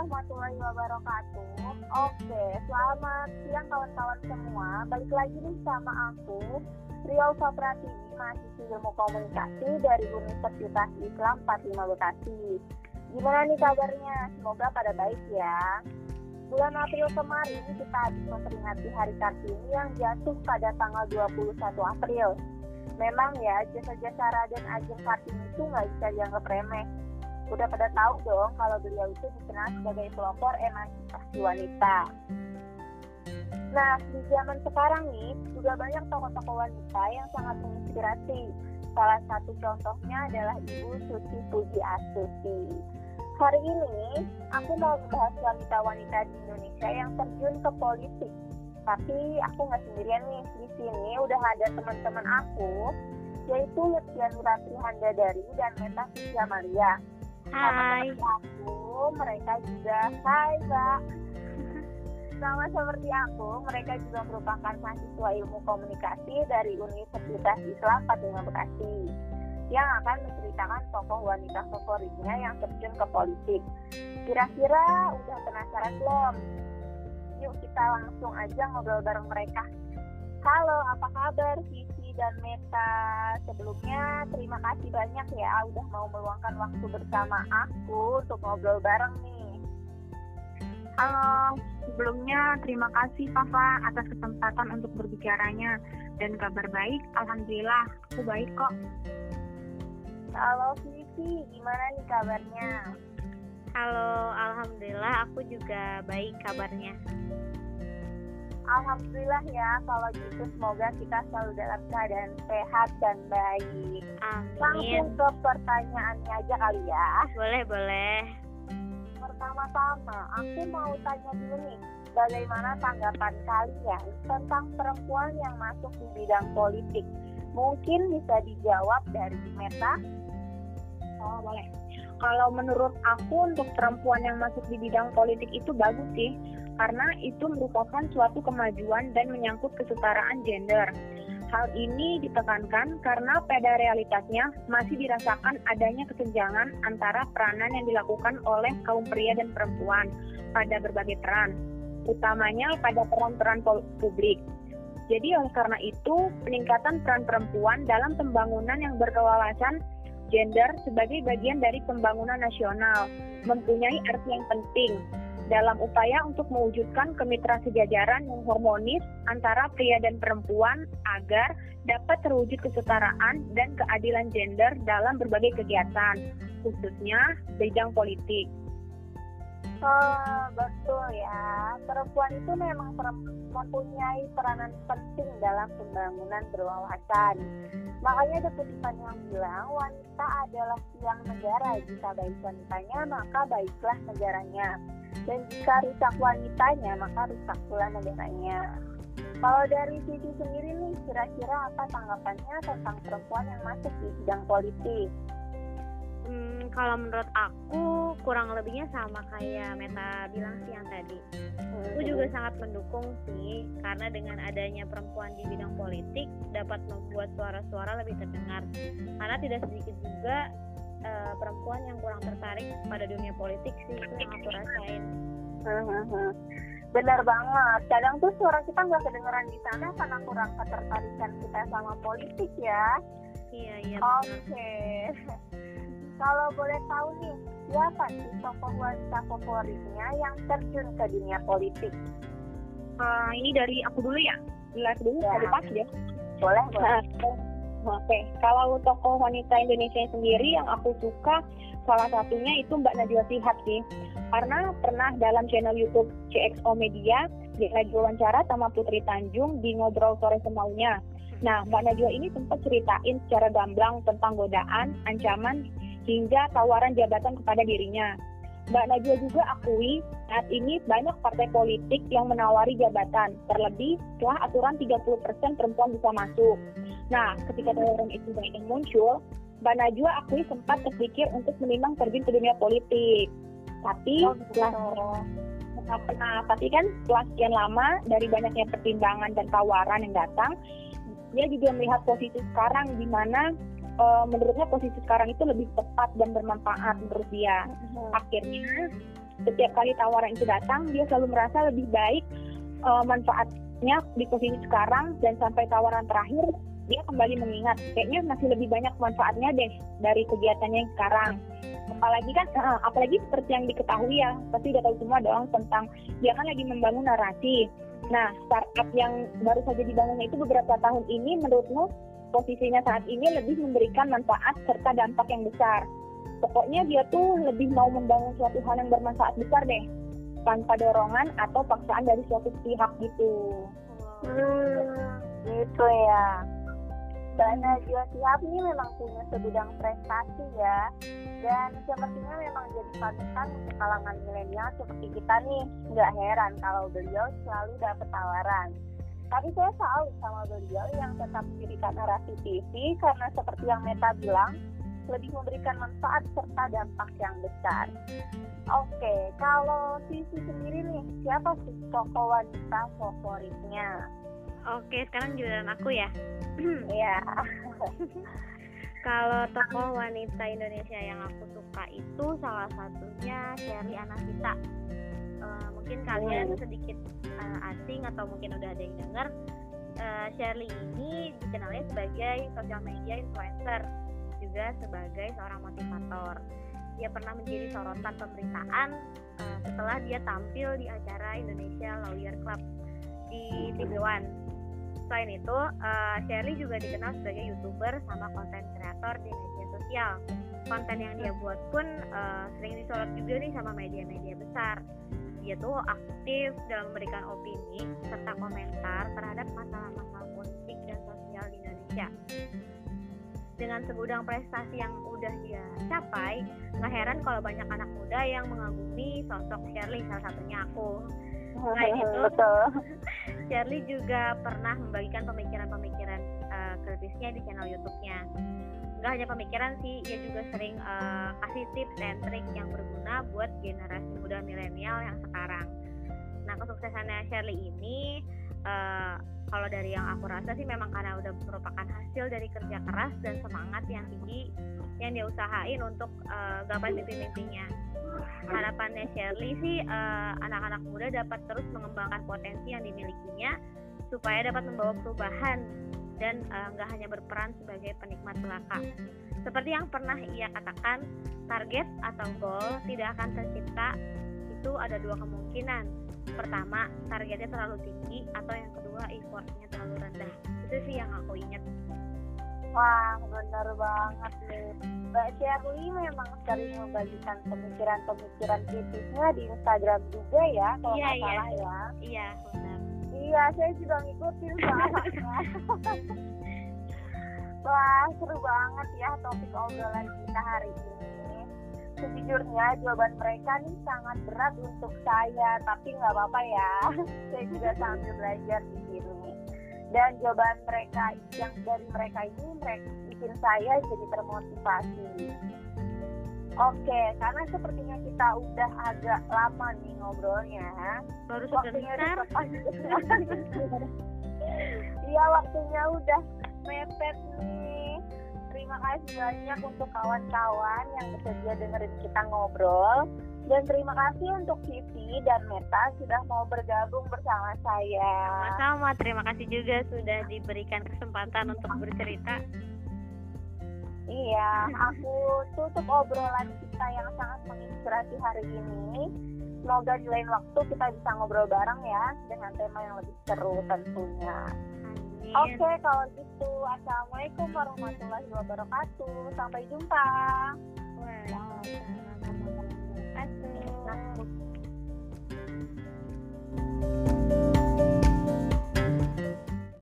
warahmatullahi wabarakatuh. Oke, selamat siang kawan-kawan semua. Balik lagi nih sama aku, Rio Sapratiwi, mahasiswa ilmu komunikasi dari Universitas Islam 45 Bekasi. Gimana nih kabarnya? Semoga pada baik ya. Bulan April kemarin kita habis memperingati Hari Kartini yang jatuh pada tanggal 21 April. Memang ya, jasa-jasa Raden Ajeng Kartini itu nggak bisa dianggap remeh udah pada tahu dong kalau beliau itu dikenal sebagai pelopor emansipasi wanita. Nah, di zaman sekarang nih, juga banyak tokoh-tokoh wanita yang sangat menginspirasi. Salah satu contohnya adalah Ibu Susi Puji Astuti. Hari ini, aku mau membahas wanita-wanita di Indonesia yang terjun ke politik. Tapi aku nggak sendirian nih, di sini udah ada teman-teman aku, yaitu Lutfian Ratri Handadari dan Meta Maria Hai. aku, mereka juga Hai Mbak. Sama seperti aku, mereka juga merupakan mahasiswa ilmu komunikasi dari Universitas Islam Fatimah Bekasi yang akan menceritakan tokoh wanita favoritnya yang terjun ke politik. Kira-kira udah penasaran belum? Yuk kita langsung aja ngobrol bareng mereka. Halo, apa kabar Vivi dan Meta? Sebelumnya terima kasih banyak ya udah mau meluangkan waktu bersama aku untuk ngobrol bareng nih. Halo, sebelumnya terima kasih Papa atas kesempatan untuk berbicaranya dan kabar baik, Alhamdulillah aku baik kok. Halo Vivi, gimana nih kabarnya? Halo, Alhamdulillah aku juga baik kabarnya. Alhamdulillah ya, kalau gitu semoga kita selalu dalam keadaan sehat dan baik. Langsung Amin. ke pertanyaannya aja kali ya. Boleh, boleh. Pertama-tama, aku mau tanya dulu nih, bagaimana tanggapan kalian tentang perempuan yang masuk di bidang politik? Mungkin bisa dijawab dari Meta. Oh, boleh. Kalau menurut aku untuk perempuan yang masuk di bidang politik itu bagus sih, karena itu merupakan suatu kemajuan dan menyangkut kesetaraan gender. Hal ini ditekankan karena pada realitasnya masih dirasakan adanya kesenjangan antara peranan yang dilakukan oleh kaum pria dan perempuan pada berbagai peran, utamanya pada peran-peran publik. Jadi oleh karena itu, peningkatan peran perempuan dalam pembangunan yang berkewawasan gender sebagai bagian dari pembangunan nasional mempunyai arti yang penting dalam upaya untuk mewujudkan kemitra sejajaran yang harmonis antara pria dan perempuan agar dapat terwujud kesetaraan dan keadilan gender dalam berbagai kegiatan, khususnya bidang politik. Oh, betul ya. Perempuan itu memang mempunyai peranan penting dalam pembangunan berwawasan. Makanya ada kutipan yang bilang wanita adalah tiang negara. Jika baik wanitanya, maka baiklah negaranya. Dan jika rusak wanitanya, maka rusak pula negaranya. Kalau dari Siti sendiri nih, kira-kira apa tanggapannya tentang perempuan yang masuk di bidang politik? Hmm, kalau menurut aku kurang lebihnya sama kayak Meta bilang sih yang tadi. Aku juga sangat mendukung sih karena dengan adanya perempuan di bidang politik dapat membuat suara-suara lebih terdengar. Karena tidak sedikit juga eh, perempuan yang kurang tertarik pada dunia politik sih itu yang aku rasain. Hmm, Benar banget. Kadang tuh suara kita nggak kedengeran di sana karena kurang ketertarikan kita sama politik ya. Iya iya. Oke. Kalau boleh tahu nih, siapa sih tokoh wanita favoritnya yang terjun ke dunia politik? Eh, ini dari aku dulu ya, jelas dulu Ya. pas ya. Boleh, boleh. Nah, Oke, kalau tokoh wanita Indonesia sendiri yang aku suka salah satunya itu Mbak Najwa Shihab sih. Karena pernah dalam channel YouTube CXO Media dia lagi wawancara sama Putri Tanjung di ngobrol sore semaunya. Nah, Mbak Najwa ini sempat ceritain secara gamblang tentang godaan, ancaman, hingga tawaran jabatan kepada dirinya. Mbak Najwa juga akui saat ini banyak partai politik yang menawari jabatan, terlebih setelah aturan 30% perempuan bisa masuk. Nah, ketika tawaran itu banyak muncul, Mbak Najwa akui sempat terpikir untuk menimbang terjun ke dunia politik. Tapi Oh, setelah gitu. Nah, pernah, tapi kan setelah sekian lama dari banyaknya pertimbangan dan tawaran yang datang, dia juga melihat posisi sekarang di mana eh, menurutnya posisi sekarang itu lebih tepat dan bermanfaat menurut dia. Hmm. Akhirnya setiap kali tawaran itu datang dia selalu merasa lebih baik uh, manfaatnya di posisi sekarang dan sampai tawaran terakhir dia kembali mengingat kayaknya masih lebih banyak manfaatnya deh dari kegiatannya yang sekarang apalagi kan uh, apalagi seperti yang diketahui ya pasti udah tahu semua dong tentang dia kan lagi membangun narasi nah startup yang baru saja dibangunnya itu beberapa tahun ini menurutmu posisinya saat ini lebih memberikan manfaat serta dampak yang besar. Pokoknya dia tuh lebih mau membangun suatu hal yang bermanfaat besar deh tanpa dorongan atau paksaan dari suatu pihak gitu. Hmm, gitu ya. Mbak Najwa Sihab ini memang punya sebidang prestasi ya. Dan sepertinya memang jadi panutan untuk kalangan milenial seperti kita nih. Nggak heran kalau beliau selalu dapat tawaran tapi saya salut sama beliau yang tetap mendirikan narasi TV karena seperti yang Meta bilang lebih memberikan manfaat serta dampak yang besar. Oke, kalau Sisi sendiri nih, siapa sih tokoh wanita favoritnya? Oke, sekarang giliran aku ya. Iya. Kalau tokoh wanita Indonesia yang aku suka itu salah satunya Sherly Anasita. Uh, mungkin kalian hmm. sedikit uh, asing atau mungkin udah ada yang dengar. Uh, Shirley ini dikenalnya sebagai sosial media influencer, juga sebagai seorang motivator. Dia pernah menjadi sorotan pemberitaan uh, setelah dia tampil di acara Indonesia Lawyer Club di TV One Selain itu, uh, Shirley juga dikenal sebagai youtuber sama konten kreator di media sosial. Konten yang dia buat pun uh, sering disorot juga nih sama media-media besar. Dia tuh aktif dalam memberikan opini serta komentar terhadap masalah-masalah politik dan sosial di Indonesia. Dengan segudang prestasi yang udah dia capai, nggak heran kalau banyak anak muda yang mengagumi sosok Shirley, salah satunya aku. Selain itu, Betul. Shirley juga pernah membagikan pemikiran-pemikiran uh, kritisnya di channel YouTube-nya. Gak hanya pemikiran sih, ia juga sering uh, kasih tips dan trik yang berguna buat generasi muda milenial yang sekarang. Nah, kesuksesannya Shirley ini uh, kalau dari yang aku rasa sih memang karena udah merupakan hasil dari kerja keras dan semangat yang tinggi yang dia usahain untuk uh, gapai mimpi-mimpinya harapannya Shirley sih uh, anak-anak muda dapat terus mengembangkan potensi yang dimilikinya supaya dapat membawa perubahan dan eh, nggak uh, hanya berperan sebagai penikmat belaka. Seperti yang pernah ia katakan, target atau goal tidak akan tercipta itu ada dua kemungkinan. Pertama, targetnya terlalu tinggi atau yang kedua effortnya terlalu rendah. Itu sih yang aku ingat. Wah, benar banget nih. Mbak Shirley memang sering membagikan pemikiran-pemikiran kritisnya di Instagram juga ya, kalau iya, nggak iya. salah ya. Iya, benar. Iya, saya juga ngikutin soalnya. Wah, seru banget ya topik obrolan kita hari ini. Sejujurnya jawaban mereka nih sangat berat untuk saya, tapi nggak apa-apa ya. saya juga sambil belajar di sini dan jawaban mereka yang dari mereka ini mereka bikin saya jadi termotivasi. Oke, karena sepertinya kita udah agak lama nih ngobrolnya. Baru waktunya udah Iya, waktunya udah mepet nih. Terima kasih banyak untuk kawan-kawan yang bersedia dengerin kita ngobrol. Dan terima kasih untuk Vivi dan Meta sudah mau bergabung bersama saya. Sama-sama, terima kasih juga sudah diberikan kesempatan untuk bercerita. Iya, aku tutup obrolan kita yang sangat menginspirasi hari ini. Semoga di lain waktu kita bisa ngobrol bareng ya dengan tema yang lebih seru tentunya. Oke, okay, kalau gitu. Assalamualaikum warahmatullahi wabarakatuh. Sampai jumpa. Wow. warahmatullahi wabarakatuh. Nah,